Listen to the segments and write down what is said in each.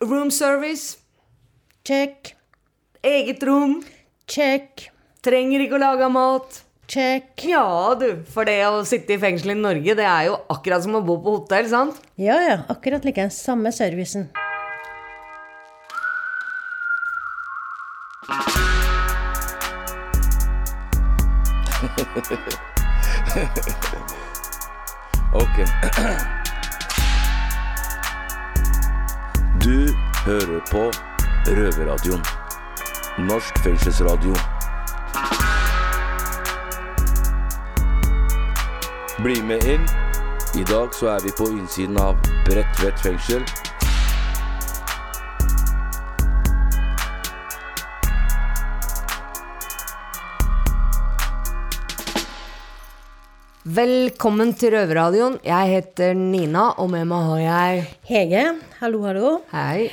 Room service. Check. Eget rom. Check. Trenger ikke å lage mat. Check. Ja, du. For det å sitte i fengsel i Norge, det er jo akkurat som å bo på hotell, sant? Ja, ja. Akkurat like. Samme servicen. Røverradioen. Norsk fengselsradio. Bli med inn. I dag så er vi på innsiden av Bredtvet fengsel. Velkommen til Røverradioen. Jeg heter Nina, og med meg har jeg Hege, hallo, hallo. Hei.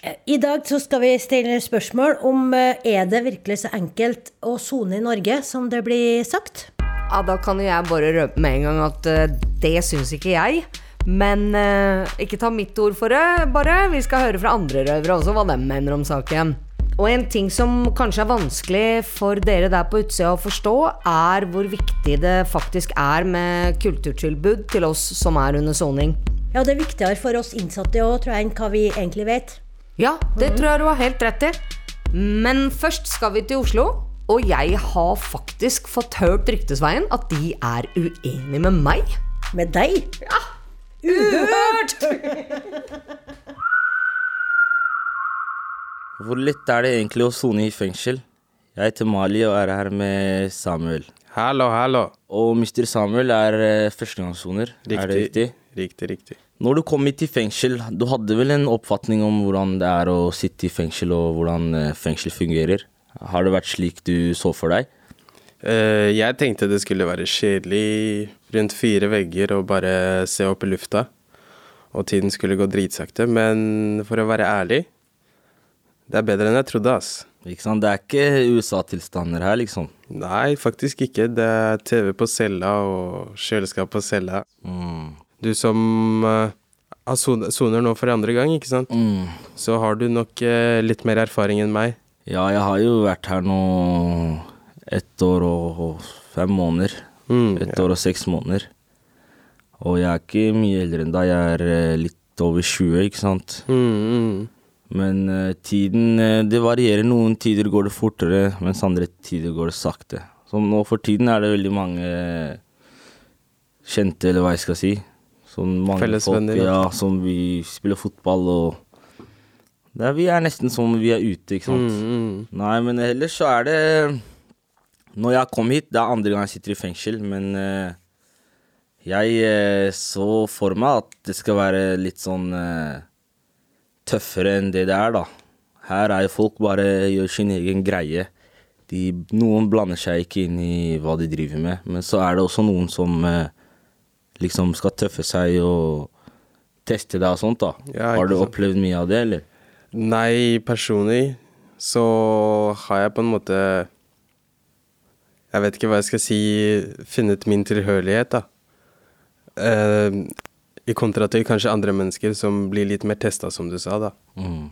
I dag så skal vi stille spørsmål om eh, er det virkelig så enkelt å sone i Norge som det blir sagt? Ja, da kan jo jeg bare røpe med en gang at eh, det syns ikke jeg. Men eh, ikke ta mitt ord for det, bare. Vi skal høre fra andre røvere også hva de mener om saken. Og en ting som kanskje er vanskelig for dere der på utsida å forstå, er hvor viktig det faktisk er med kulturtilbud til oss som er under soning. Ja, det er viktigere for oss innsatte òg, tror jeg, enn hva vi egentlig vet. Ja, det tror jeg du har helt rett i. Men først skal vi til Oslo. Og jeg har faktisk fått hørt ryktesveien at de er uenige med meg. Med deg? Ja, uhørt! Hvor lett er det egentlig å sone i fengsel? Jeg heter Mali og er her med Samuel. Hallo, hallo. Og Mr. Samuel er eh, førstegangssoner, er det riktig? Riktig, riktig. Når du kom hit i fengsel, du hadde vel en oppfatning om hvordan det er å sitte i fengsel, og hvordan eh, fengsel fungerer? Har det vært slik du så for deg? Eh, jeg tenkte det skulle være kjedelig rundt fire vegger og bare se opp i lufta. Og tiden skulle gå dritsakte, men for å være ærlig, det er bedre enn jeg trodde, ass. Ikke sant? Det er ikke USA-tilstander her, liksom. Nei, faktisk ikke. Det er TV på cella og kjøleskap på cella. Mm. Du som uh, soner nå for andre gang, ikke sant? Mm. Så har du nok uh, litt mer erfaring enn meg. Ja, jeg har jo vært her nå ett år og fem måneder. Mm, Ett ja. år og seks måneder. Og jeg er ikke mye eldre enn deg. Jeg er eh, litt over 20, ikke sant. Mm, mm. Men uh, tiden Det varierer. Noen tider går det fortere, mens andre tider går det sakte. Så nå for tiden er det veldig mange kjente, eller hva jeg skal si. Sånn mange folk ja, som vi spiller fotball og det er, Vi er nesten som vi er ute, ikke sant. Mm, mm. Nei, men ellers så er det Når jeg kom hit, det er andre gang jeg sitter i fengsel, men eh, jeg eh, så for meg at det skal være litt sånn eh, tøffere enn det det er, da. Her er jo folk bare gjør sin egen greie. De, noen blander seg ikke inn i hva de driver med, men så er det også noen som eh, liksom skal tøffe seg og teste deg og sånt, da. Ja, Har du opplevd mye av det, eller? Nei, personlig så har jeg på en måte Jeg vet ikke hva jeg skal si funnet min tilhørighet, da. Eh, I kontra til kanskje andre mennesker som blir litt mer testa, som du sa, da. Mm.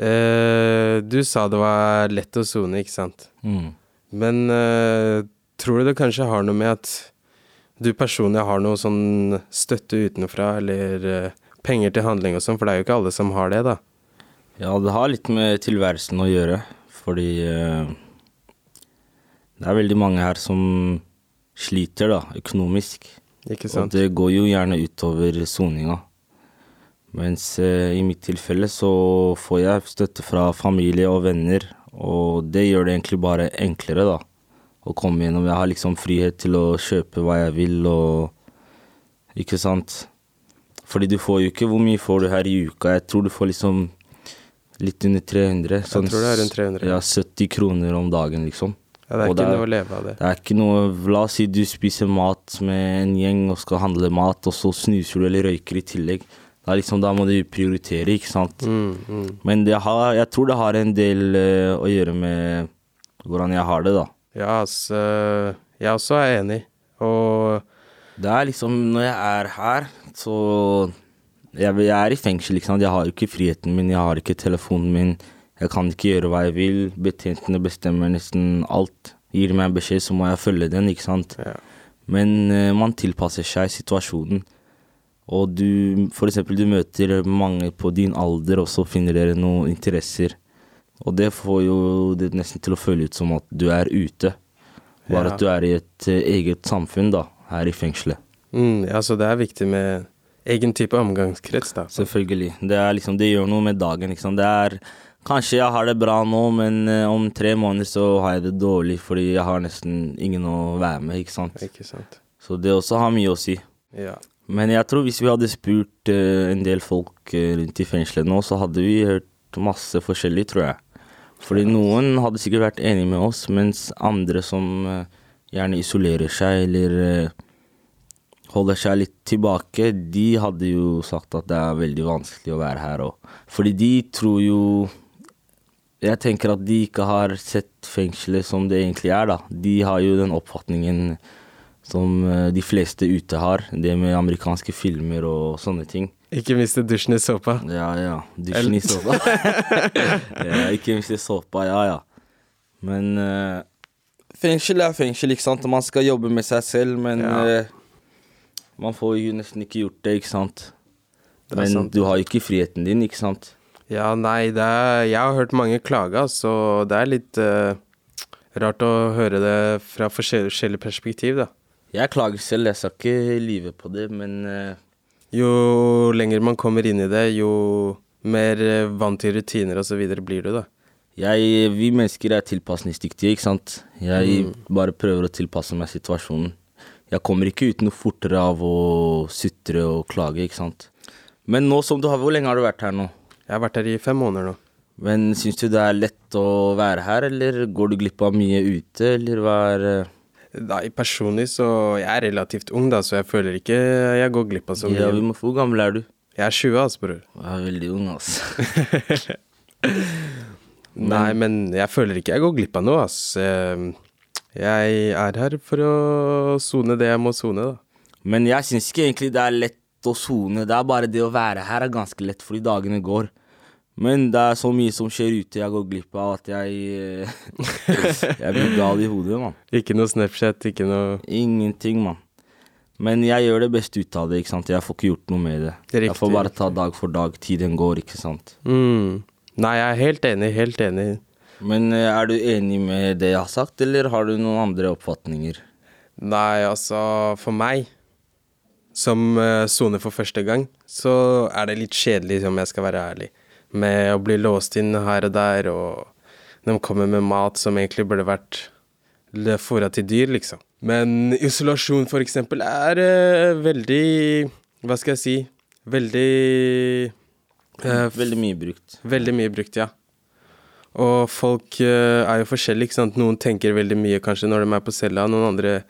Eh, du sa det var lett å sone, ikke sant? Mm. Men eh, tror du det kanskje har noe med at du personlig har noe sånn støtte utenfra, eller eh, penger til handling og sånn, for det er jo ikke alle som har det, da. Ja, det har litt med tilværelsen å gjøre, fordi eh, det er veldig mange her som sliter, da, økonomisk. Ikke sant. Og det går jo gjerne utover soninga. Mens eh, i mitt tilfelle så får jeg støtte fra familie og venner, og det gjør det egentlig bare enklere, da, å komme gjennom. Jeg har liksom frihet til å kjøpe hva jeg vil, og Ikke sant? Fordi du får jo ikke Hvor mye får du her i uka? Jeg tror du får liksom litt under 300. Jeg tror det er rundt 300. Ja, 70 kroner om dagen, liksom. Ja, det er Og ikke noe å leve av det. Det er ikke noe La oss si du spiser mat med en gjeng og skal handle mat, og så snuser du eller røyker i tillegg. Da, liksom, da må du prioritere, ikke sant. Mm, mm. Men det har, jeg tror det har en del uh, å gjøre med hvordan jeg har det, da. Ja, altså Jeg også er enig. Og Det er liksom Når jeg er her, så jeg, jeg er i fengsel, ikke sant. Jeg har ikke friheten min, jeg har ikke telefonen min. Jeg kan ikke gjøre hva jeg vil. Betjentene bestemmer nesten alt. Gir meg beskjed, så må jeg følge den, ikke sant. Ja. Men uh, man tilpasser seg situasjonen. Og du, for eksempel, du møter mange på din alder, og så finner dere noen interesser. Og det får jo det nesten til å føle ut som at du er ute. Bare Ja. at du er i et eh, eget samfunn, da, her i fengselet. Mm, ja, så det er viktig med egen type omgangskrets, da. Selvfølgelig. Det er liksom, det gjør noe med dagen, liksom. Det er Kanskje jeg har det bra nå, men eh, om tre måneder så har jeg det dårlig fordi jeg har nesten ingen å være med, ikke sant. Ikke sant. Så det også har mye å si. Ja. Men jeg tror hvis vi hadde spurt eh, en del folk rundt i fengselet nå, så hadde vi hørt masse forskjellig, tror jeg. Fordi noen hadde sikkert vært enig med oss, mens andre som eh, gjerne isolerer seg eller eh, holder seg litt tilbake, de hadde jo sagt at det er veldig vanskelig å være her òg. Fordi de tror jo Jeg tenker at de ikke har sett fengselet som det egentlig er, da. De har jo den oppfatningen som eh, de fleste ute har. Det med amerikanske filmer og sånne ting. Ikke miste dusjen i såpa. Ja, ja. Dusjen i såpa. ja, ikke miste såpa, ja, ja. Men uh, fengsel er fengsel, ikke sant. Man skal jobbe med seg selv, men Ja. uh, man får jo nesten ikke gjort det, ikke sant. Det Men sant. du har jo ikke friheten din, ikke sant. Ja, nei, det er Jeg har hørt mange klage, så det er litt uh, rart å høre det fra forskjellige forskjellig perspektiv, da. Jeg klager selv, jeg skal ikke lyve på det, men uh... Jo lenger man kommer inn i det, jo mer eh, vant til rutiner og så videre blir du, da. jeg, vi mennesker er tilpasningsdyktige, ikke sant. Jeg bare prøver å tilpasse meg situasjonen. Jeg kommer ikke ut noe fortere av å sutre og klage, ikke sant. Men nå som du har Hvor lenge har du vært her nå? Jeg har vært her i fem måneder nå. Men syns du det er lett å være her, eller går du glipp av mye ute, eller hva er eh, Nei, personlig så Jeg er relativt ung, da, så jeg føler ikke jeg går glipp av så mye. Ja, vi må, hvor gammel er du? Jeg er 20, altså, bror. Jeg er veldig ung, altså. Nei, men jeg føler ikke jeg går glipp av noe, ass. Eh, Jeg er her for å sone det jeg må sone, da. Men jeg syns ikke egentlig det er lett å sone. Det er bare det å være her er ganske lett, fordi dagene går. Men det er så mye som skjer ute jeg går glipp av at jeg eh, Jeg blir gal i hodet, mann. Ikke noe Snapchat, ikke noe Ingenting, mann. Men jeg gjør det beste ut av det, ikke sant. Jeg får ikke gjort noe med det. Det er Jeg får bare ta dag for dag. Tiden går, ikke sant. mm. Nei, jeg er helt enig, helt enig. Men eh, er du enig med det jeg har sagt, eller har du noen andre oppfatninger? Nei, altså, for meg, som eh, soner for første gang, så er det litt kjedelig, om jeg skal være ærlig. Med å bli låst inn her og der, og de kommer med mat som egentlig burde vært fôra til dyr, liksom. Men isolasjon, for eksempel, er uh, veldig Hva skal jeg si? Veldig uh, Veldig mye brukt. Veldig mye brukt, ja. Og folk uh, er jo forskjellige, ikke sant. Noen tenker veldig mye kanskje når de er på cella, noen andre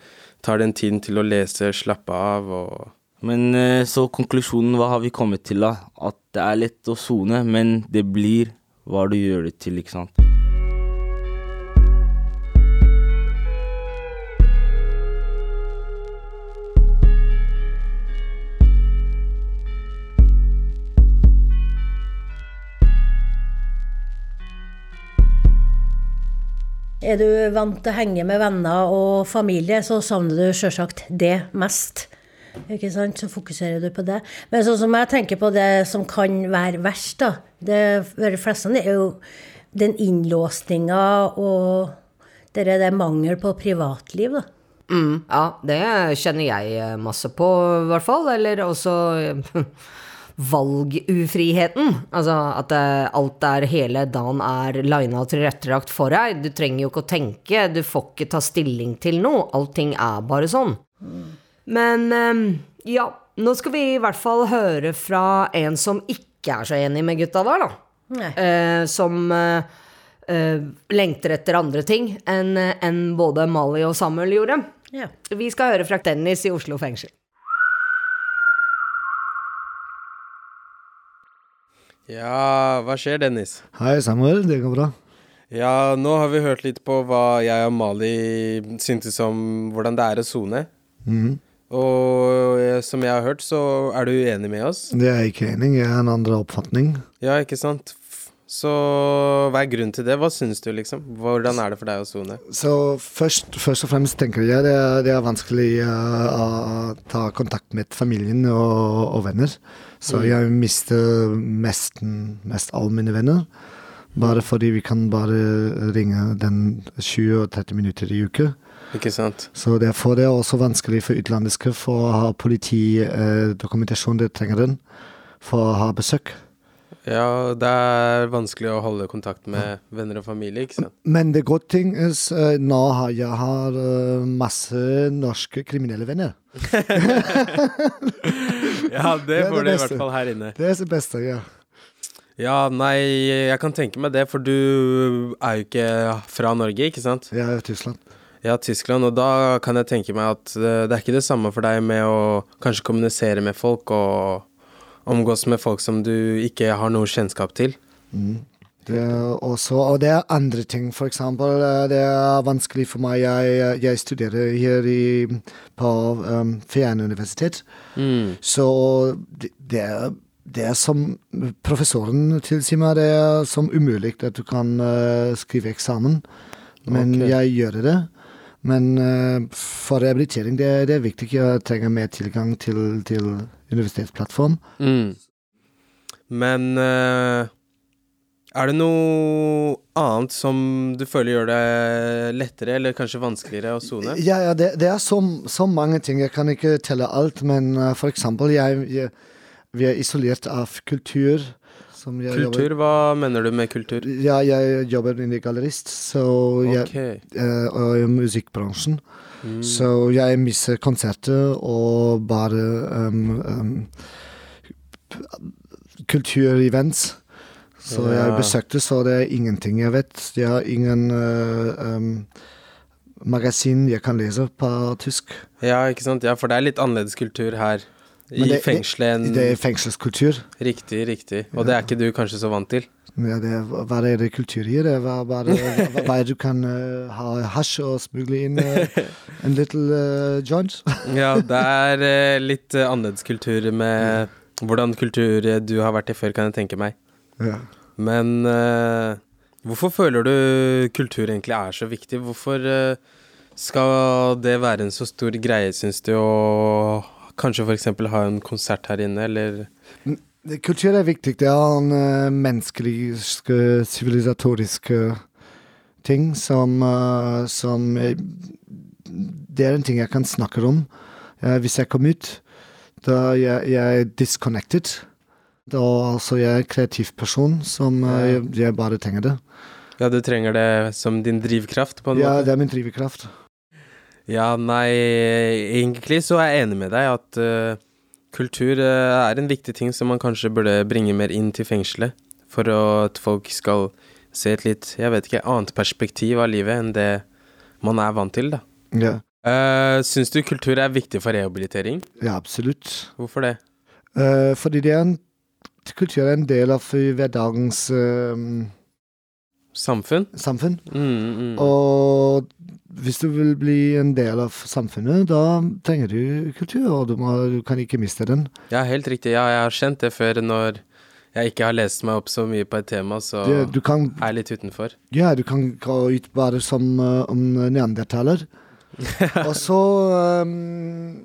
tar den tiden til å lese, slappe av og Men eh, så konklusjonen, hva har vi kommet til da? At det er lett å sone, men det blir hva du gjør det til, ikke sant? Er du vant til å henge med venner og familie, så savner du sjølsagt det mest. Ikke sant? Så fokuserer du på det. Men sånn som jeg tenker på det som kan være verst, da det, For de fleste er jo den innlåsninga og det det mangel på privatliv, da. Mm, ja, det kjenner jeg eh, masse på, i hvert fall. Eller også eh, valgufriheten. Altså at eh, alt der hele dagen er lina og tilrettelagt for deg. Du trenger jo ikke å tenke, du får ikke ta stilling til noe. Allting er bare sånn. Men eh, ja, nå skal vi i hvert fall høre fra en som ikke er så enig med gutta der, da. Eh, som eh, eh, lengter etter andre ting enn en både Mali og Samuel gjorde. Ja. Vi skal høre fra Dennis i Oslo fengsel. Ja, hva skjer, Dennis? Hei, Samuel. Det går bra. Ja, nå har vi hørt litt på hva jeg og Mali syntes om hvordan det er å sone. Mhm. Og eh, som jeg har hørt, så er du uenig med oss. Det er jeg ikke enig. Jeg har en andre oppfatning. Ja, ikke sant? Så hva er grunnen til det? Hva syns du, liksom? Hvordan er det for deg å sone? Så først, først og fremst tenker jeg det er, det er vanskelig uh, å ta kontakt med familien og, og venner. Så jeg mister nesten mest alle mine venner. Bare fordi vi kan bare ringe den 20 og 30 minutter i uke. Ikke sant? Så derfor er det også vanskelig for utenlandske for å ha politidokumentasjon de trenger den, for å ha besøk. Ja, det er vanskelig å holde kontakt med venner og familie, ikke sant? Men det gode ting er uh, nå har jeg har eh, masse norske kriminelle venner. Ja, det er får du i hvert fall her inne. Det er det beste, ja. Ja, nei, jeg kan tenke meg det, for du er jo ikke fra Norge, ikke sant? Jeg er fra Tyskland. Ja, Tyskland, og da kan jeg tenke meg at eh, det er ikke det samme for deg med å kanskje kommunisere med folk og omgås med folk som du ikke har noe kjennskap til. Det er også, og det er andre ting. Eksempel, eh, det er vanskelig for meg. Jeg, jeg studerer her i, på um, fjernuniversitet. Mm. Så det, det, er, det er som professoren tilsier meg, det er som umulig at du kan uh, skrive eksamen. Men okay. jeg gjør det. Men eh, for rehabilitering det, det er viktig. å trenge mer tilgang til, til universitetsplattform. Mm. Men eh, er det noe annet som du føler gjør det lettere, eller kanskje vanskeligere å sone? Ja, ja det, det er så, så mange ting. Jeg kan ikke telle alt, men uh, for eksempel jeg, jeg, Vi er isolert av kultur. Kultur, hva mener du med kultur? Ja, jeg jobber inne i gallerist, så jeg, okay. eh, og i musikkbransjen. Mm. Så jeg misser konserter og bare um, um, kulturevents. Så Ja. jeg besøkte, så det er ingenting jeg vet. Jeg har ingen uh, um, magasin jeg kan lese på tysk. Ja, ikke sant? Ja, for det er litt annerledes kultur her i det- fengselet en... Det er fengselskultur. Riktig, riktig. Og det er ikke du kanskje så vant til? Ja, det hva er det kultur i? Det Hva, hva, hva er det du kan uh, ha hasj og smugle inn uh, en little uh, joint? Ja, det er uh, litt annerledes kultur med hvordan kultur du har vært i før, kan jeg tenke meg. ja. Men hvorfor føler du kultur egentlig er så viktig? Hvorfor skal det være en så stor greie, syns du, å kanskje f.eks. ha en konsert her inne, eller Kultur er viktig. Det er en uh, menneskelig, sivilisatorisk uh, ting som, uh, som eh, Det er en ting jeg kan snakke om. Eh, hvis jeg kommer ut, da jeg, jeg er disconnected. Da altså jeg er en kreativ person som jeg, jeg bare trenger det. Ja, du trenger det som din drivkraft, på en Ja, måte? det er min drivkraft. Ja, nei, egentlig så er jeg enig med deg at uh, kultur uh, er en viktig ting som man kanskje burde bringe mer inn til fengselet, for at folk skal se et litt, jeg vet ikke, annet perspektiv av livet enn det man er vant til, da. Ja, Uh, Syns du kultur er viktig for rehabilitering? ja absolutt. Hvorfor det? Uh, fordi det er en, kultur er en del av hverdagens uh, Samfunn? samfunn. Mm, mm. Og hvis du vil bli en del av samfunnet, da trenger du kultur, og du, må, du kan ikke miste den. Ja, helt riktig. Ja, jeg har kjent det før når jeg ikke har lest meg opp så mye på et tema, så Det, du kan, er jeg litt utenfor. ja, du kan gå ut bare som uh, om neandertaler. og så um,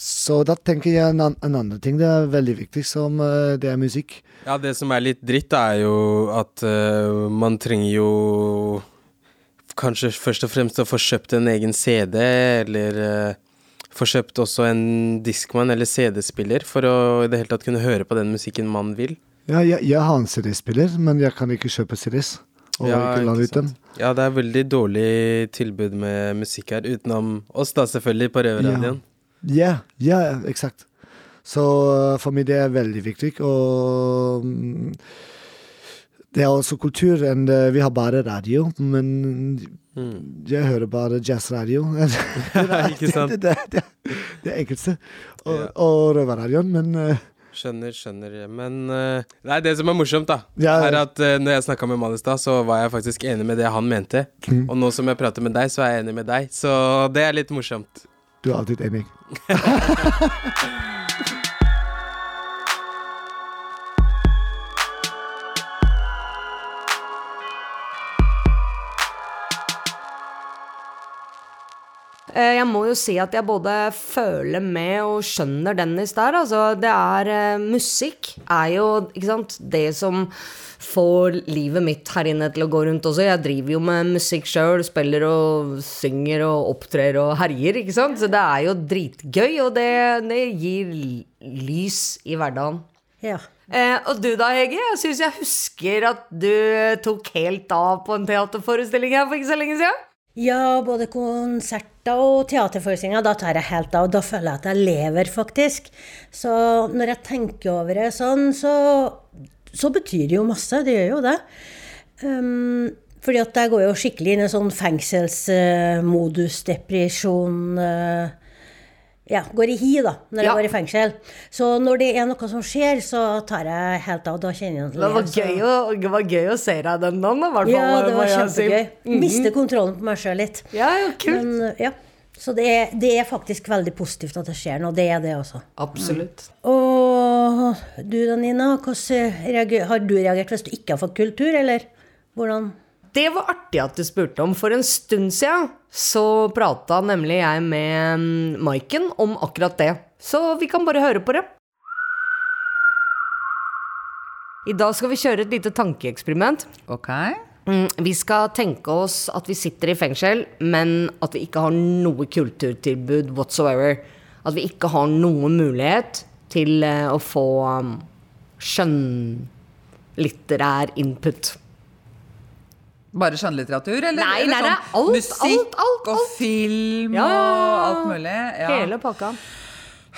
Så da tenker jeg en, an- en annen ting. Det er veldig viktig, som uh, det er musikk. Ja, det som er litt dritt, er jo at uh, man trenger jo kanskje først og fremst å få kjøpt en egen CD, eller uh, få kjøpt også en diskmann eller CD-spiller, for å i det hele tatt kunne høre på den musikken man vil. Ja, jeg, jeg har en CD-spiller, men jeg kan ikke kjøpe CDs. Dem. Ja, det er veldig dårlig tilbud med musikk her, utenom oss da, selvfølgelig, på Røverradioen. Ja, ja, ja, eksakt. Så uh, for meg det er veldig viktig. Og mm, det er også kultur. enn vi har bare radio, men Mm. jeg hører bare jazzradio. Ikke sant? Det, det, det, det enkleste. Og, og røverradioen, men uh, Skjønner, skjønner. Men det er det som er morsomt, da, Ja, ja. er at uh, når jeg snakka med Mal i stad, så var jeg faktisk enig med det han mente. Mm. Og nå som jeg prater med deg, så er jeg enig med deg. Så det er litt morsomt. Du er alltid enig. Jeg må jo si at jeg både føler med og skjønner Dennis der. Altså, det er eh, Musikk er jo sant, det som får livet mitt her inne til å gå rundt også. Jeg driver jo med musikk sjøl, spiller og synger og opptrer og herjer, ikke sant. Så det er jo dritgøy, og det, det gir lys i hverdagen. Ja. Eh, og du da, Hege? Jeg syns jeg husker at du tok helt av på en teaterforestilling her for ikke så lenge siden. Ja, både konserter og teaterforestillinger. Da tar jeg helt av. Da føler jeg at jeg lever, faktisk. Så når jeg tenker over det sånn, så, så betyr det jo masse. Det gjør jo det. Um, fordi at jeg går jo skikkelig inn i en sånn fengselsmodus, depresjon uh, Ja, går i hi, da, når Ja. jeg går i fengsel. Så når det er noe som skjer, så tar jeg helt av. Da kjenner jeg Det var gøy å, det var gøy å se deg den dagen, i hvert fall. Ja, det var jeg Mm -hmm. Miste kontrollen på meg sjøl litt. Ja, ja, kult. Men, ja. Så det er, det er faktisk veldig positivt at det skjer noe. Det er det også. Absolutt. Og du da, Nina, hvordan har du reagert hvis du ikke har fått kultur, eller hvordan? Det var artig at du spurte om. For en stund siden så prata nemlig jeg med mm, Maiken om akkurat det. Så vi kan bare høre på det. I dag skal vi kjøre et lite tankeeksperiment. Ok. Mm, Vi skal tenke oss at vi sitter i fengsel, men at vi ikke har noe kulturtilbud whatsoever. At vi ikke har noen mulighet til eh, å få um, skjønnlitterær input. Bare skjønnlitteratur, eller? Nei, eller nei, det er sånn alt, musikk alt, alt, og film ja, og alt mulig? Ja. Hele pakka.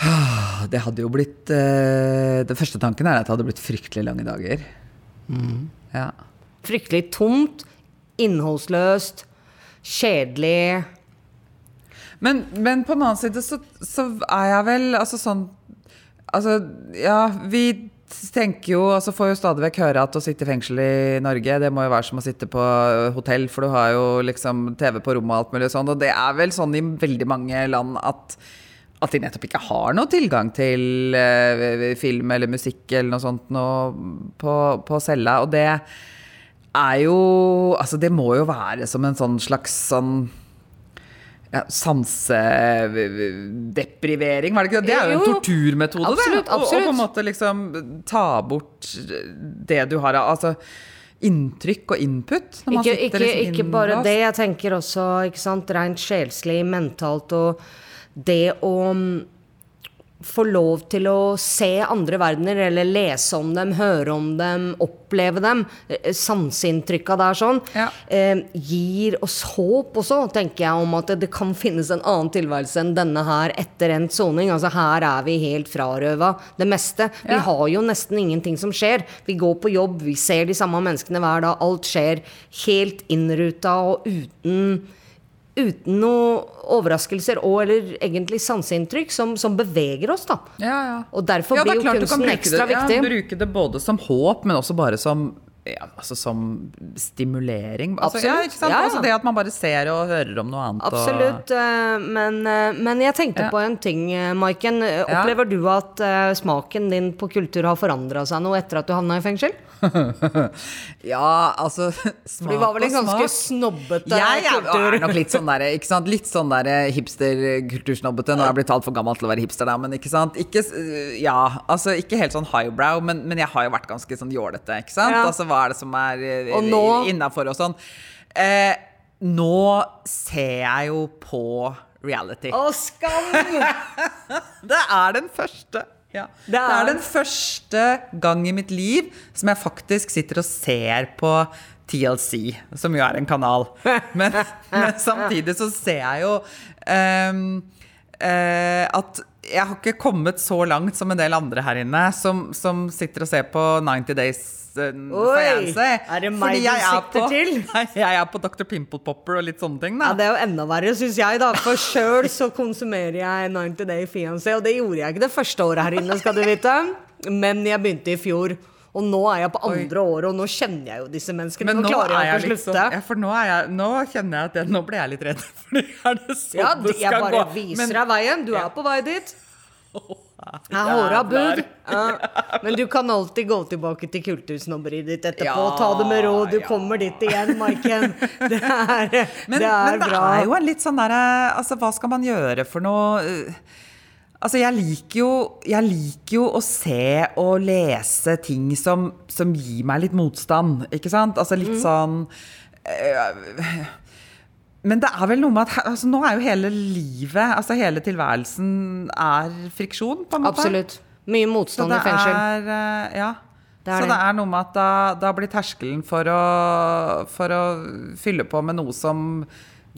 Det hadde jo blitt uh, Den første tanken er at det hadde blitt fryktelig lange dager. Mm. Ja. Fryktelig tomt, innholdsløst, kjedelig. Men, men på den annen side så, så er jeg vel altså sånn Altså, ja, vi tenker jo Altså får jo stadig vekk høre at å sitte i fengsel i Norge, det må jo være som å sitte på hotell, for du har jo liksom TV på rommet og alt mulig sånn, og det er vel sånn i veldig mange land at at de nettopp ikke har noe tilgang til eh, film eller musikk eller noe sånt noe på, på cella. Og det er jo Altså, det må jo være som en sånn slags sånn ja, Sansedeprivering, var det ikke det? Det er jo en torturmetode, Absolutt, det. Og- Og, på en måte liksom ta bort det du har av Altså inntrykk og input. Ikke, ikke, liksom ikke bare det, jeg tenker også ikke sant, rent sjelslig, mentalt, og det å få lov til å se andre verdener, eller lese om dem, høre om dem, oppleve dem, eh, sanseinntrykka der sånn, Ja. eh, gir oss håp også, tenker jeg, om at det, det kan finnes en annen tilværelse enn denne her etter endt soning. Altså her er vi helt frarøva det meste. Vi Ja. har jo nesten ingenting som skjer. Vi går på jobb, vi ser de samme menneskene hver dag. Alt skjer helt innruta og uten Uten noen overraskelser og eller egentlig sanseinntrykk som, som beveger oss, da. Ja, ja. Og derfor Ja, det er blir jo klart du kan kunsten bruke ekstra det, viktig. Ja, bruke det både som håp, men også bare som ja, altså som stimulering. Altså, ja, Absolutt. sant? Ja, ja. Altså det at man bare ser og hører om noe annet. Absolutt. Og... Men, eh, men jeg tenkte Ja. på en ting, eh, Maiken. Eh, Ja. Opplever du at eh, smaken din på kultur har forandra seg noe etter at du havna i fengsel? Ja, altså For du var vel en ganske snobbete jeg er, kultur? er nok litt sånn der, ikke sant? Litt sånn der hipster-kultursnobbete. Nå er jeg blitt altfor gammel til å være hipster, da, men ikke sant? Ikke, ja, altså ikke helt sånn highbrow, men, men jeg har jo vært ganske sånn jålete, ikke sant? Ja. Altså hva er det som er eh, Og innafor og sånn. Eh, nå ser jeg jo på reality. Å, skam! Det er den første. Ja. Det, er- er... den første gang i mitt liv som jeg faktisk sitter og ser på TLC, som jo er en kanal. Men, men samtidig så ser jeg jo um, uh, at jeg har ikke kommet så langt som en del andre her inne, som, som sitter og ser på 90 Days uh, Oi, er det meg du er sikter på- til? Nei, jeg er på Dr. Pimple Popper og litt sånne ting. Da. Ja, Det er jo enda verre, syns jeg, da. For sjøl så konsumerer jeg 90 Day Fiancé, og det gjorde jeg ikke det første året her inne, skal du vite. Men jeg begynte i fjor. Og nå er jeg på andre året, og nå kjenner jeg jo disse menneskene. Men nå, nå klarer er jeg jeg ikke å liksom slutte. ja, For nå, jeg, nå kjenner jeg at jeg, nå ble jeg litt redd. Fordi er det sånn Ja, det jeg skal bare gå? viser Men- deg veien. Du er på vei dit. Jeg har bud. Ja. Men du kan alltid gå tilbake til kultursnobberiet ditt etterpå. Ja, Ta det med råd. Du ja. kommer dit igjen, Maiken. Det er, Men det er men det bra. er jo en litt sånn derre Altså, hva skal man gjøre for noe eh, Altså, jeg liker jo, jeg liker jo å se og lese ting som, som gir meg litt motstand, ikke sant? Altså litt sånn øh, Men det er vel noe med at altså, nå er jo hele livet, altså hele tilværelsen, er friksjon, på en måte. Absolutt. Mye motstand i fengsel. er eh, Ja. Det så det. er noe med at da, da blir terskelen for å, for å fylle på med noe som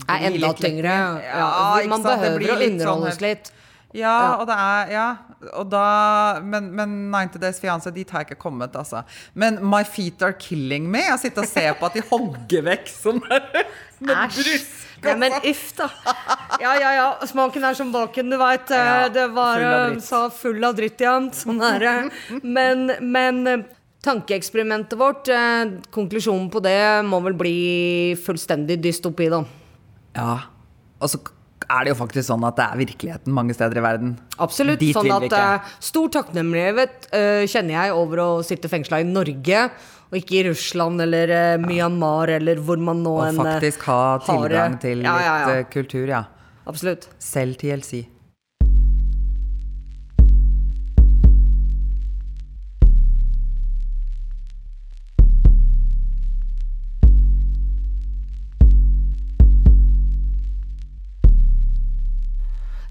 er enda tyngre. Ja, Ja, man behøver å litt sånn litt. Ja, Ja. og det er Ja. Og da Men, men 90 Days Fiancé, dit har jeg ikke kommet, altså. Men My Feet Are Killing Me, jeg sitter og ser på at de hogger vekk sånn der med bryst Nei, men uff, da. Ja, ja, ja. Smaken er som baken, du veit. Ja, det var full eh, sa full av dritt igjen. Sånn er det. Men, men eh, tankeeksperimentet vårt, eh, konklusjonen på det må vel bli fullstendig dystopi, da. Ja. Så er det jo faktisk sånn at det er virkeligheten mange steder i verden. Absolutt. Dit sånn at eh, Stor takknemlighet uh, kjenner jeg over å sitte fengsla i Norge, og ikke i Russland eller uh, Myanmar eller hvor man nå Og en eh, faktisk ha tilgang til Ja, ja, ja. litt eh, kultur, ja. Absolutt. Selv TLC.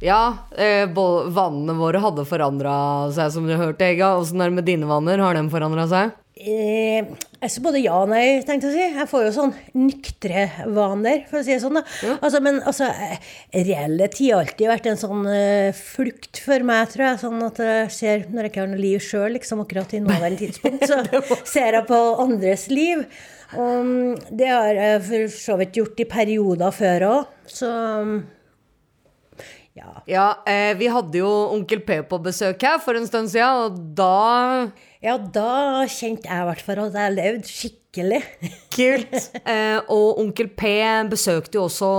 Ja, eh, vannene våre hadde forandra seg, som du hørte, Ega. Åssen er det med dine vanner? Har de forandra seg? Eh, altså både ja og nei, tenkte jeg å si. Jeg får jo sånn nyktre vaner, for å si det sånn. da. Altså, men altså, eh, tid har alltid vært en sånn uh, flukt for meg, tror jeg. Sånn at jeg ser, når jeg ikke har noe liv sjøl, liksom akkurat i nåværende tidspunkt, så ser jeg på andres liv. Og mm, det har jeg for så vidt gjort i perioder før òg, så mm, ja. Ja, eh, vi hadde jo Onkel P på besøk her for en stund siden, og da Ja, da kjente jeg i hvert fall at jeg levde skikkelig. Kult. Eh, og Onkel P besøkte jo også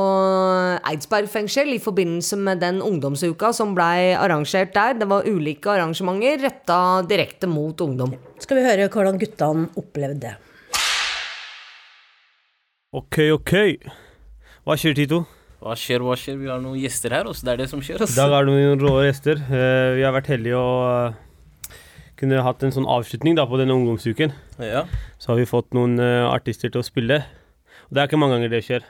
Eidsberg fengsel i forbindelse med den ungdomsuka som blei arrangert der. Det var ulike arrangementer retta direkte mot ungdom. Skal vi høre hvordan guttene opplevde det. Ok, ok. Hva skjer, Tito? Hva skjer, hva skjer? Vi har noen gjester her, også. Det er det som skjer. I Altså. dag er det noen rå gjester. Uh, vi har vært heldige og uh, kunne hatt en sånn avslutning da på denne ungdomsuken. Ja. Så har vi fått noen uh, artister til å spille. Og det er ikke mange ganger det skjer.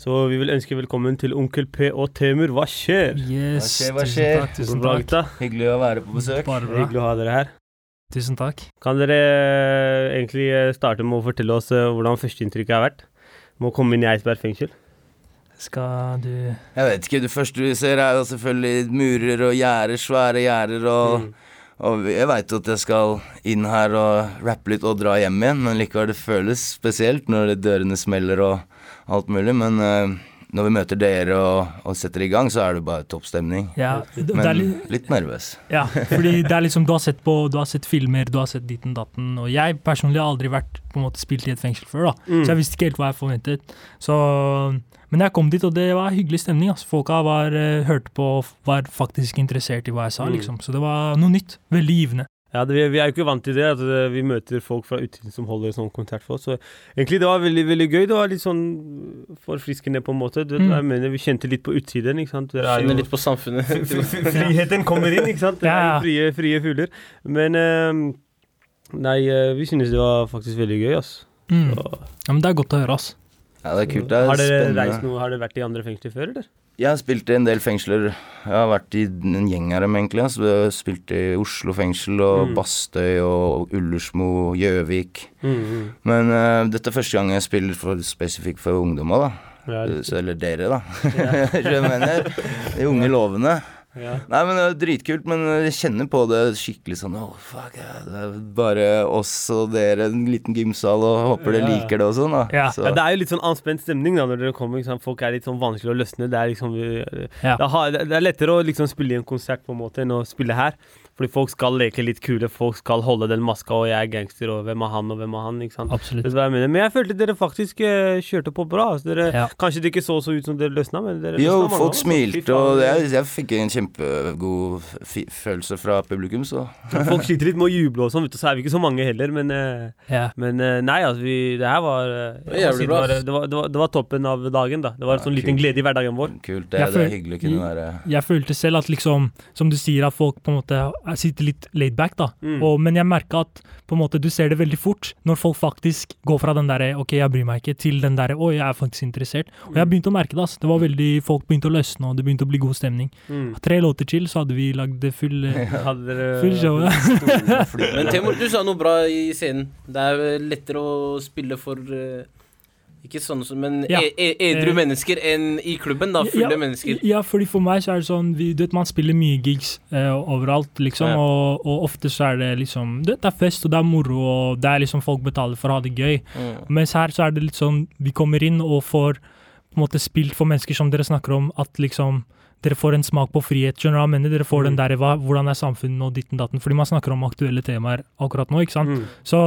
Så vi vil ønske velkommen til Onkel P og Temur. Hva skjer? Yes, Hva skjer, hva tusen skjer? takk. Tusen takk. Hyggelig å være på besøk. Bare bra. Hyggelig å ha dere her. Tusen takk. Kan dere eh, egentlig eh, starte med å fortelle oss eh, hvordan førsteinntrykket har vært? Med å komme inn i Eidsberg fengsel? Skal du Jeg vet ikke, det første du ser er jo selvfølgelig murer og gjerder, svære gjerder og Og jeg veit jo at jeg skal inn her og rappe litt og dra hjem igjen, men likevel det føles spesielt når dørene smeller og alt mulig. Men eh, når vi møter dere og, og setter i gang, så er det bare topp stemning. Ja, Men er litt litt nervøs. Ja, fordi det er liksom Du har sett på Du har sett filmer, du har sett ditten datten, og jeg personlig har aldri vært på en måte spilt i et fengsel før, da. Mm. Så jeg visste ikke helt hva jeg forventet. Så Men jeg kom dit, og det var hyggelig stemning. Altså. Folka var, eh, hørte på og var faktisk interessert i hva jeg sa, Mm. liksom. Så det var noe nytt. Veldig givende. Ja, det, vi, vi er jo ikke vant til det, at vi møter folk fra utsiden som holder sånn konsert for oss. Så egentlig det var veldig veldig gøy. Det var litt sånn forfriskende på en måte. Du, vet Mm. hva jeg mener, Vi kjente litt på utsiden. ikke sant? Dere er Kjenner jo, litt på samfunnet. friheten kommer inn, ikke sant? Det er Ja, jo frie, frie fugler. Men eh, Nei, eh, vi synes det var faktisk veldig gøy, ass. Mm. Så, Ja, men det er godt å høre, ass. Ja, det er kult. Det er har dere spennende. reist noe, har dere vært i andre fengsler før, eller? Jeg har spilt i en del fengsler. Jeg har vært i en gjeng av dem, egentlig. Så jeg har spilt i Oslo fengsel og Mm. Bastøy og Ullersmo, Gjøvik. Mm, mm. Men uh, dette er første gang jeg spiller for, spesifikt for ungdommer, da. Ja, eller dere, da. jeg mener. De unge lovende. Ja. Nei, men det er dritkult, men jeg kjenner på det skikkelig sånn Åh, fuck, ja, det er bare oss og dere, en liten gymsal, og håper dere liker det og sånn, da. Ja. Så, Ja, det er jo litt sånn anspent stemning da når dere kommer. Liksom. Folk er litt sånn vanskelig å løsne. Det er liksom Ja. det er lettere å liksom spille i en konsert på en måte enn å spille her. Fordi folk skal leke litt kule, folk skal holde den maska, og jeg er gangster, og hvem er han, og hvem er han? ikke sant? Absolutt. Jeg mener? Men jeg følte dere faktisk eh, kjørte på bra. Altså, dere, Ja. Kanskje det ikke så så ut som dere løsna, men dere Jo, løsna folk smilte, og jeg, jeg fikk en kjempegod følelse fra publikum, så Folk sliter litt med å juble og sånn, vet du, så er vi ikke så mange heller, men eh, Ja. Men eh, nei, altså, vi, det her var jævlig si bra, Det var, det, var, det, var, det var toppen av dagen, da. Det var en Ja, sånn liten glede i hverdagen vår. kult. Det, Jeg det er hyggelig å kunne være Jeg følte selv at liksom, som du sier, at folk på en måte sitter litt laid back, da. Mm. Og, men jeg merka at på en måte du ser det veldig fort når folk faktisk går fra den derre ok, jeg bryr meg ikke, til den derre å, jeg er faktisk interessert. Og jeg begynte å merke det, altså. Det var veldig, Folk begynte å løsne, og det begynte å bli god stemning. Mm. Tre låter til, så hadde vi lagd full eh, Full show. Men Temur, du sa noe bra i scenen. Det er eh, lettere å spille for eh, ikke sånne som, men Ja. e e edru Eh, mennesker enn i klubben, da. Fulle ja, mennesker. Ja, fordi for meg så er det sånn vi, Du vet, man spiller mye gigs eh, overalt, liksom, Ja. og, og ofte så er det liksom Det er fest, og det er moro, og det er liksom folk betaler for å ha det gøy. Mm. Mens her så er det litt sånn Vi kommer inn og får på en måte spilt for mennesker som dere snakker om, at liksom dere får en smak på frihet. skjønner du hva mener? Dere får den der, hva, Hvordan er samfunnet og ditten datten? Fordi man snakker om aktuelle temaer akkurat nå. ikke sant? Mm. Så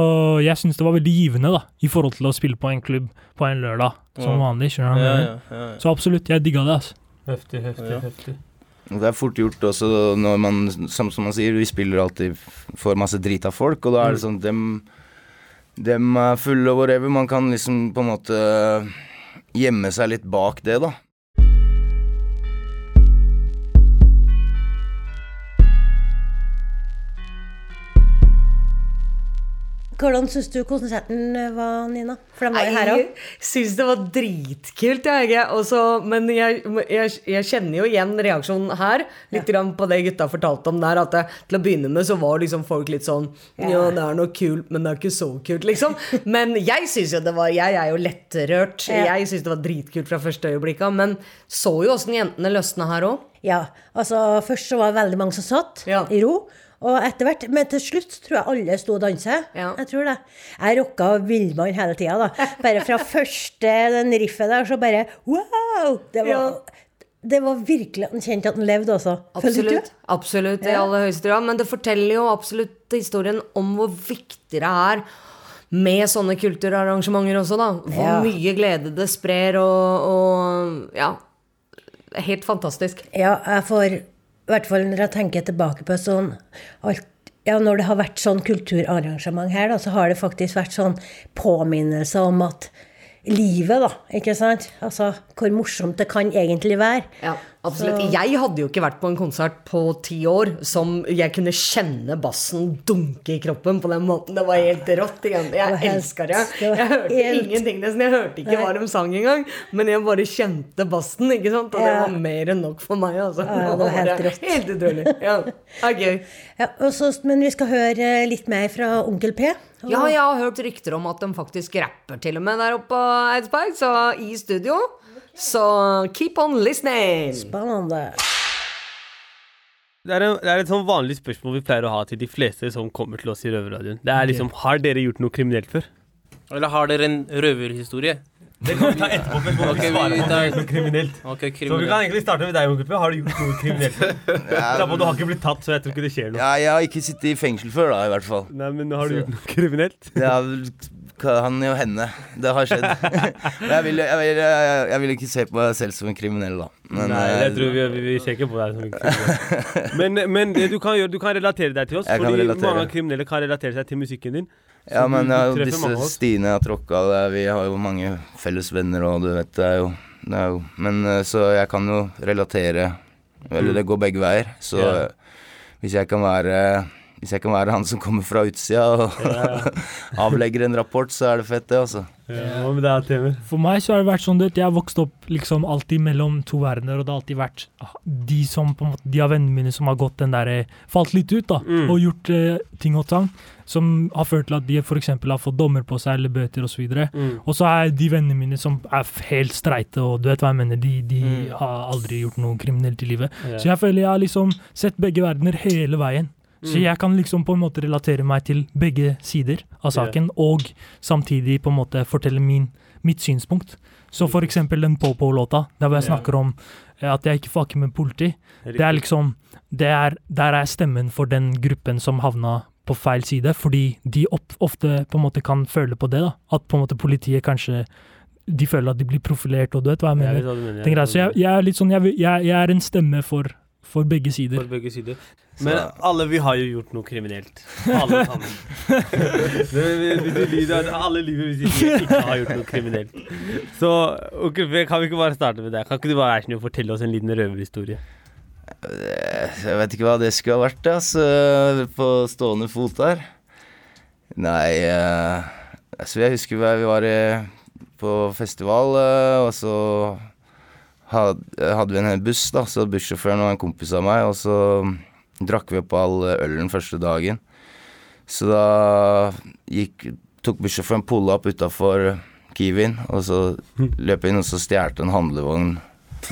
jeg syns det var veldig givende da, i forhold til å spille på en klubb på en lørdag som Ja. vanlig. skjønner du hva Ja, jeg ja, mener? ja. Så absolutt, jeg digga det. altså. Heftig, heftig, Ja. heftig. Det er fort gjort også når man, som, som man sier, vi spiller alltid for masse drit av folk, og da er det sånn dem, dem er fulle og whatever. Man kan liksom på en måte gjemme seg litt bak det, da. Hvordan syns du konserten var, Nina? For den var jo her òg. Jeg syns det var dritkult, jeg. Også, men jeg, jeg, jeg kjenner jo igjen reaksjonen her. Litt ja. på det gutta fortalte om der. At det, til å begynne med så var liksom folk litt sånn Ja, det er noe kult, men det er ikke så kult, liksom. Men jeg syns jo det var Jeg er jo lettrørt. Jeg syns det var dritkult fra første øyeblikk av. Men så jo åssen jentene løsna her òg. Ja, altså først så var det veldig mange som satt Ja. i ro. Og etter hvert, men til slutt tror jeg alle sto og dansa. Ja. Jeg tror det. Jeg rocka villmann hele tida, da. Bare fra første den riffet der, så bare wow! Det var, det var virkelig Han en kjente at han levde også. Absolutt. Absolutt, i Ja. aller høyeste grad. Men det forteller jo absolutt historien om hvor viktig det er med sånne kulturarrangementer også, da. Hvor Ja. mye glede det sprer, og, og ja. Helt fantastisk. Ja, jeg får I hvert fall når jeg tenker tilbake på sånn alt ja, Når det har vært sånn kulturarrangement her, da, så har det faktisk vært sånn påminnelse om at livet, da, ikke sant? Altså hvor morsomt det kan egentlig være. Ja, absolutt. Så- Jeg hadde jo ikke vært på en konsert på ti år som jeg kunne kjenne bassen dunke i kroppen på den måten. Det var helt rått. Jeg, jeg elska det. Jeg hørte helt- ingenting nesten. Jeg hørte ikke hva de sang engang. Men jeg bare kjente bassen, ikke sant. Og det var mer enn nok for meg, altså. Ja, det var helt rått. Helt utrolig. Ja, er. Ja, og så- men vi skal høre litt mer fra Onkel P. Ja, jeg har hørt rykter om at de faktisk rapper til og med der oppe på Eidsberg, så i studio. Så keep on listening! Spennende. Det er, en, det er et sånn vanlig spørsmål vi pleier å ha til de fleste som kommer til oss i Røverradioen. Det er liksom Har dere gjort noe kriminelt før? Eller har dere en røverhistorie? Det kan vi ta etterpå. men må okay, vi svare vi på tar- du har gjort noe kriminelt. Så vi kan egentlig starte med deg, onkel P. Har du gjort noe kriminelt før? ja, men... Du har ikke blitt tatt, så jeg tror ikke det skjer noe. Ja, jeg har ikke sittet i fengsel før, da, i hvert fall. Nei, men har du gjort noe kriminelt? Ja, vel kan jo hende. Det har skjedd. Men jeg vil, jeg, vil, jeg, vil ikke se på meg selv som en kriminell, da. Men, Nei, eh, jeg tror vi, vi, vi ser ikke på deg som en kriminell. Men, men du kan du kan relatere deg til oss. Jeg fordi relatere. mange kriminelle kan relatere seg til musikken din. Ja, men ja, disse stiene jeg har tråkka, vi har jo mange felles venner, og du vet, det er jo, det er jo Men eh, så jeg kan jo relatere Eller det går begge veier. Så eh, hvis jeg kan være hvis jeg kan være han som kommer fra utsida og avlegger en rapport, så er det fett, det, altså. Ja, deg, Temer? For meg så har det vært sånn at jeg har vokst opp liksom alltid mellom to verdener, og det har alltid vært ah, de som på en måte, de av vennene mine som har gått den der eh, Falt litt ut, da, Mm. og gjort eh, ting og tang, som har ført til at de f.eks. har fått dommer på seg eller bøter osv. Og, Mm. og så er de vennene mine som er helt streite, og du vet hva jeg mener, de, de Mm. har aldri gjort noe kriminelt i livet. Yeah. Så jeg føler jeg har liksom sett begge verdener hele veien. Så jeg kan liksom på en måte relatere meg til begge sider av saken, og samtidig på en måte fortelle min, mitt synspunkt. Så for eksempel den Popo-låta, der hvor jeg snakker om eh, at jeg ikke fucker med politi. Det er liksom det er, Der er stemmen for den gruppen som havna på feil side, fordi de opp, ofte på en måte kan føle på det. da, At på en måte politiet kanskje De føler at de blir profilert, og du vet hva jeg Jeg mener. jeg hva Så jeg, jeg er litt sånn Jeg, jeg, jeg er en stemme for, for begge sider. For begge sider. Men alle vi har jo gjort noe kriminelt. Alle sammen. Alle lyver hvis de ikke har gjort noe kriminelt. Så okay, kan vi ikke bare starte med deg? Kan ikke du bare snill fortelle oss en liten røverhistorie? Eh, Jeg vet ikke hva det skulle ha vært, altså, på stående fot der. Nei eh, altså Jeg husker vi vi var på festival, og så hadde vi en hel buss, da. Så bussjåføren var en kompis av meg, og så drakk vi opp all ølen første dagen. Så da gikk, tok bussjåføren pulla opp utafor Kiwien, og så løp jeg inn og så stjal en handlevogn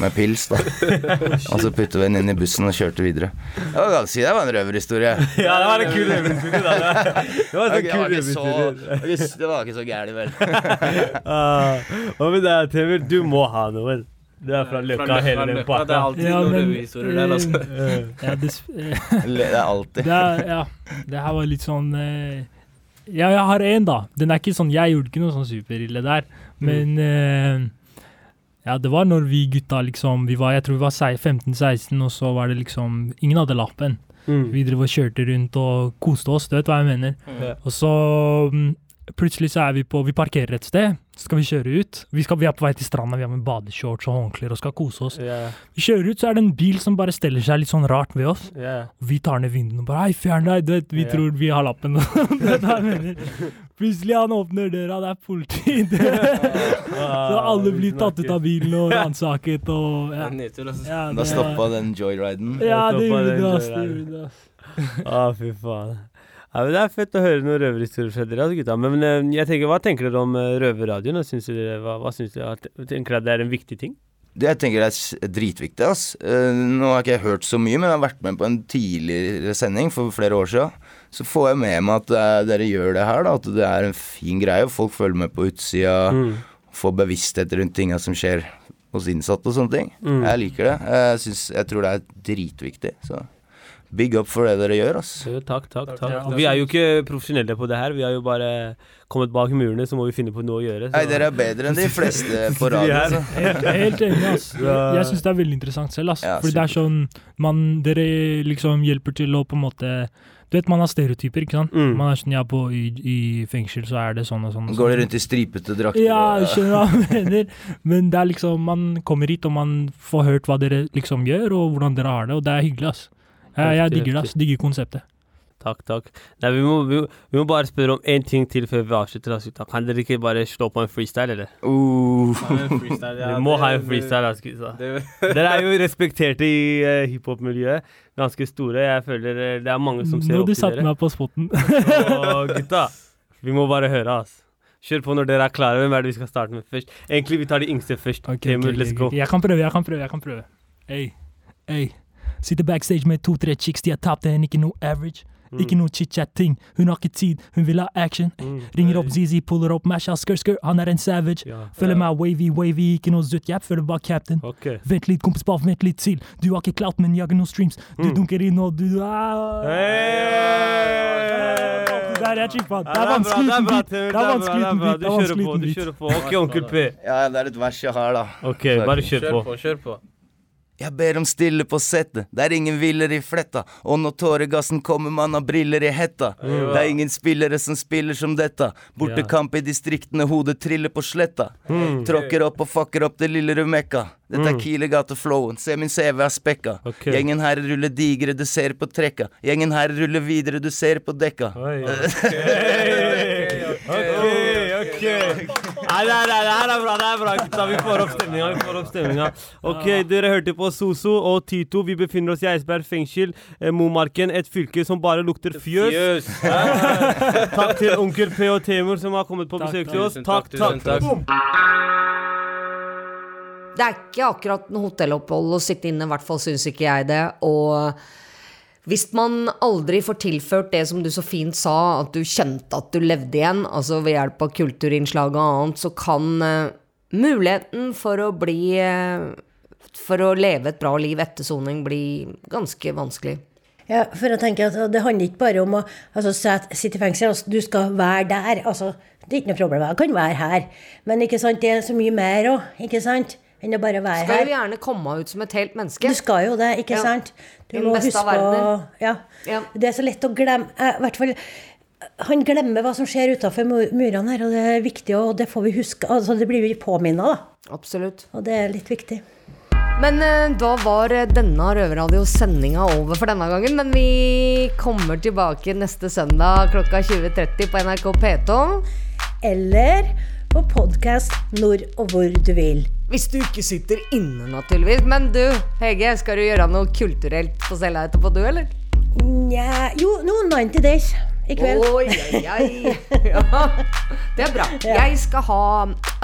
med pils, da. og så puttet vi den inn i bussen og kjørte videre. Det var ganske, det var en røverhistorie. Ja, det var en kul røverhistorie. Det var kul det var ikke så- det var ikke- så gærent, vel. Ah, Hva med deg, Temur? Du må ha noe. Du er fra Løkka, hele den parten. pakka. det er alltid Ja, noen revisorer røverhistorier der, altså. eh, ja, det, eh, Det er alltid. Det er, ja, det her var litt sånn eh, Ja, jeg har en, da. Den er ikke sånn Jeg gjorde ikke noe sånn superille der. Men eh, ja, det var når vi gutta liksom Vi var, jeg tror vi var 15-16, og så var det liksom Ingen hadde lappen. Mm. Vi drev og kjørte rundt og koste oss, du vet hva jeg mener. Mm. Og så mm, plutselig så er vi på Vi parkerer et sted, så skal vi kjøre ut. Vi, skal, vi er på vei til stranda, vi har med badeshorts og håndklær og skal kose oss. Yeah. Vi kjører ut, så er det en bil som bare steller seg litt sånn rart ved oss. Yeah. Vi tar ned vinduene og bare Hei, fjern deg! Du vet, vi yeah. tror vi har lappen. Plutselig han åpner døra, det er politi. så alle blir tatt ut av bilen og ransaket og ja. Altså. Da det- stoppa den joyriden. Ja, det Stoppa gjorde det. Å, fy faen. Ja, men Det er fett å høre noen røverhistorier fra dere, altså, gutta. Men, eh, jeg tenker, hva tenker dere om uh, røverradioen? Syns dere, hva, hva syns dere? Tenker dere det er en viktig ting? Det jeg tenker er dritviktig, ass. Eh, nå har ikke jeg hørt så mye, men jeg har vært med på en tidligere sending for flere år siden. Så får jeg med meg at eh, dere gjør det her, da. At det er en fin greie. Folk følger med på utsida. Mm. Får bevissthet rundt tinga som skjer hos innsatte og sånne ting. Mm. Jeg liker det. Jeg, synes, jeg tror det er dritviktig. Så big up for det dere gjør, ass. Jo, takk, takk, takk. Ja, vi er jo ikke profesjonelle på det her. Vi har jo bare kommet bak murene, så må vi finne på noe å gjøre. så- Nei, dere er bedre enn de fleste på radio. her? Helt, helt enig, ass. Jeg syns det er veldig interessant selv, ass. Ja, Fordi det er sånn man, Dere liksom hjelper til å på en måte Du vet, man har stereotyper, ikke sant? Mm. Man er sånn Ja, på, i, i fengsel så er det sånn og sånn. Og Går det de rundt i stripete drakter? Ja, jeg skjønner hva jeg mener. Men det er liksom Man kommer hit, og man får hørt hva dere liksom gjør, og hvordan dere har det, og det er hyggelig, ass. Jeg, jeg digger det, ass. Digger konseptet. Takk, takk. Nei, vi må, vi, vi må bare spørre om én ting til før vi avslutter. Altså, gutta. kan dere ikke bare slå på en freestyle, eller? Uh. vi må ha en freestyle, altså, gutta. Dere er jo respekterte i uh, hiphop-miljøet. Ganske store. Jeg føler eh, det er mange som ser opp til dere. Nå har du satt satte meg på spotten. Og gutta, vi må bare høre, ass. Kjør på når dere er klare. Hvem er det vi skal starte med først? Egentlig, vi tar de yngste først. Ok, okay, ok, let's go. Jeg kan prøve, jeg kan prøve. jeg kan prøve. Ey, ey. Sitter backstage med to-tre chicks, de har tapt en, ikke noe average. Ikke noe chit-chat-ting. Hun har ikke tid, hun vil ha action. Mm. Ringer opp Zizi, puller opp Masha, skr, han er en savage. Ja. Føler meg wavy, wavy, ikke noe zutt, jeg føler bare captain. Okay. Vent litt, kompis, bare vent litt til. Du har ikke clout, men jager noen streams. Du Mm. dunker inn, og du ah. Hey! Der er chippa. Det er vanskelig uten beat. Det er vanskelig det er uten bra. beat. Du er kjører på, du kjører på. Ok, onkel P. Ja, det er et vers jeg har, da. Ok, bare kjør på. kjør på. Jeg ber om stille på settet, det er ingen hviler i fletta. Og når tåregassen kommer, man har briller i hetta. Det er ingen spillere som spiller som dette. Bortekamp i distriktene, hodet triller på sletta. Tråkker opp og fucker opp det lille Rumekka. Dette er Kilegate-flowen, se min CV er spekka. Okay. Gjengen her ruller digre, du ser på trekka. Gjengen her ruller videre, du ser på dekka. Oi, ok, ok. Nei, det, er, det her er bra, det er bra, gutta. Vi får opp stemninga. Vi får opp stemninga. Ok, dere hørte på Soso og Tito. Vi befinner oss i Eidsberg fengsel, eh, Momarken. Et fylke som bare lukter fjøs. Fjøs. Takk til onkel P og Temur som har kommet på Takk, besøk til oss. Takk, Takk, takk. Det er ikke akkurat noe hotellopphold å sitte inne, i hvert fall syns ikke jeg det. Og hvis man aldri får tilført det som du så fint sa, at du kjente at du levde igjen, altså ved hjelp av kulturinnslag og annet, så kan uh, muligheten for å bli uh, For å leve et bra liv etter soning bli ganske vanskelig. Ja, for jeg tenker at Det handler ikke bare om å altså, sitte i fengsel. Altså, du skal være der. Altså, det er ikke noe problem. Jeg kan være her. Men det er så mye mer òg? Enn å bare være her. Skal jo gjerne komme ut som et helt menneske. Du skal jo det, ikke Ja. sant? Du må huske å ja. Ja. Det er så lett å glemme eh, I hvert fall Han glemmer hva som skjer utafor murene her, og det er viktig, og det får vi huske. Altså, det blir vi påminna, da. Absolutt. Og det er litt viktig. Men eh, da var eh, denne Røverradio-sendinga over for denne gangen. Men vi kommer tilbake neste søndag klokka 20.30 på NRK P2. Eller på podkast når og hvor du vil. Hvis du ikke sitter inne, naturligvis. Men du, Hege, skal du gjøre noe kulturelt på cella etterpå, du, eller? Nja Jo, noen 90 days i kveld. Oi, oi, oi. Ja, det er bra. Ja. Jeg skal ha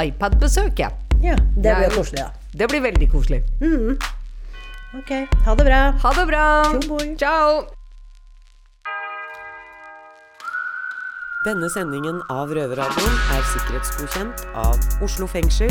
iPad-besøk, jeg. Ja, det blir koselig, da. Det blir veldig koselig. Ok, ha det bra. Ha det bra. Ciao. Denne sendingen av Røverradioen er sikkerhetsgodkjent av Oslo fengsel,